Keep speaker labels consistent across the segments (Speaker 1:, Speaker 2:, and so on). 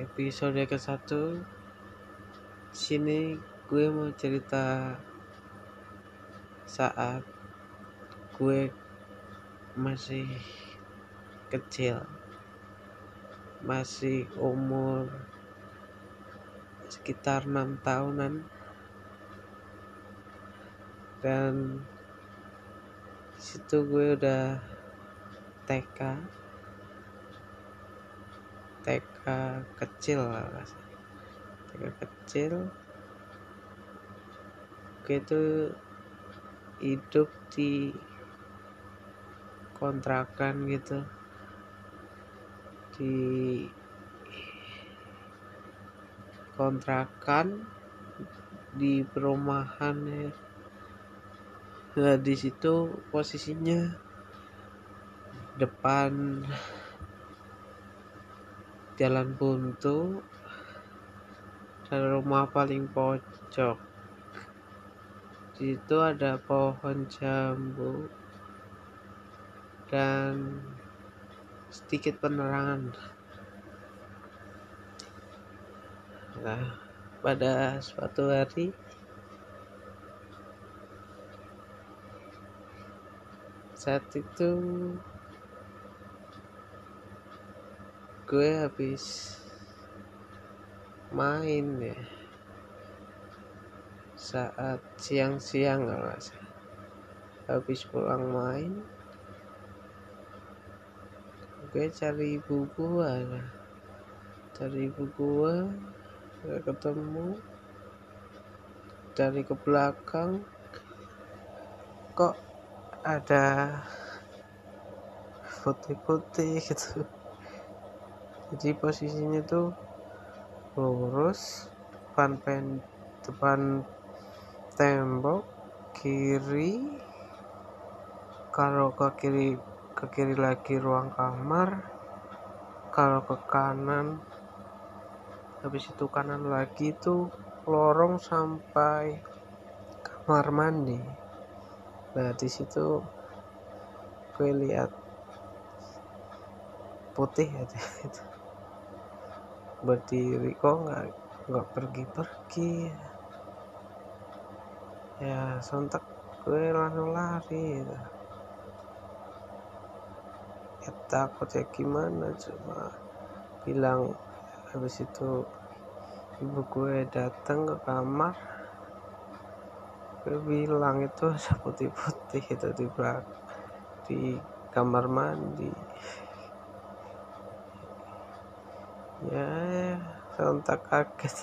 Speaker 1: episode ke satu. Sini gue mau cerita saat gue masih kecil. Masih umur sekitar enam tahunan. Dan situ gue udah TK TK kecil TK kecil. Gue itu hidup di kontrakan gitu. Di kontrakan di perumahan ya. Nah di situ posisinya depan jalan buntu dan rumah paling pojok. Di situ ada pohon jambu dan sedikit penerangan. Nah pada suatu hari saat itu gue habis main ya saat siang-siang kalau habis pulang main gue cari ibu gua cari ibu gua gak ketemu. Dari ke belakang kok ada putih-putih gitu jadi posisinya tuh lurus depan pen depan tembok kiri kalau ke kiri ke kiri lagi ruang kamar kalau ke kanan habis itu kanan lagi tuh lorong sampai kamar mandi. Nah di situ gue lihat putih aja itu berdiri kok nggak nggak pergi-pergi? Ya sontak gue langsung lari. Gitu. ya takut ya gimana? Cuma bilang habis itu ibu gue datang ke kamar. Gue bilang itu putih-putih itu di belakang di kamar mandi ya sontak kaget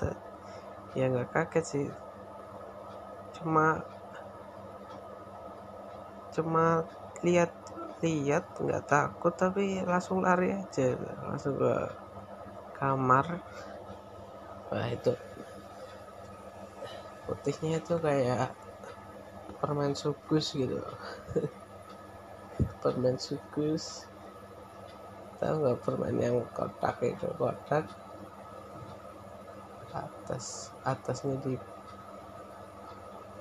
Speaker 1: ya nggak kaget sih. Cuma cuma lihat lihat nggak takut tapi langsung lari aja. Langsung ke kamar. Wah itu putihnya itu kayak permen sugus gitu. Permen sugus tahu nggak permen yang kotak itu? Kotak atas atasnya di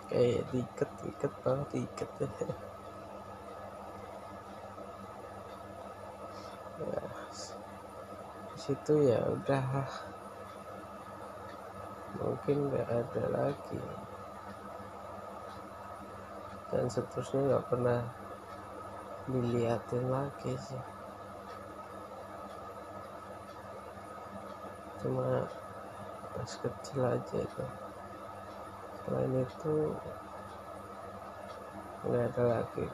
Speaker 1: kayak diikat ikat bawah diikat. Ya situ ya udah. Mungkin nggak ada lagi. Dan seterusnya nggak pernah dilihatin lagi sih cuma pas kecil aja itu. Selain itu nggak ada lagi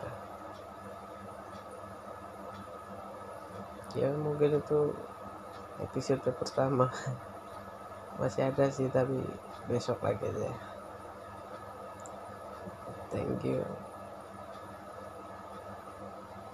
Speaker 1: ya mungkin itu episode pertama. Masih ada sih tapi besok lagi aja. Thank you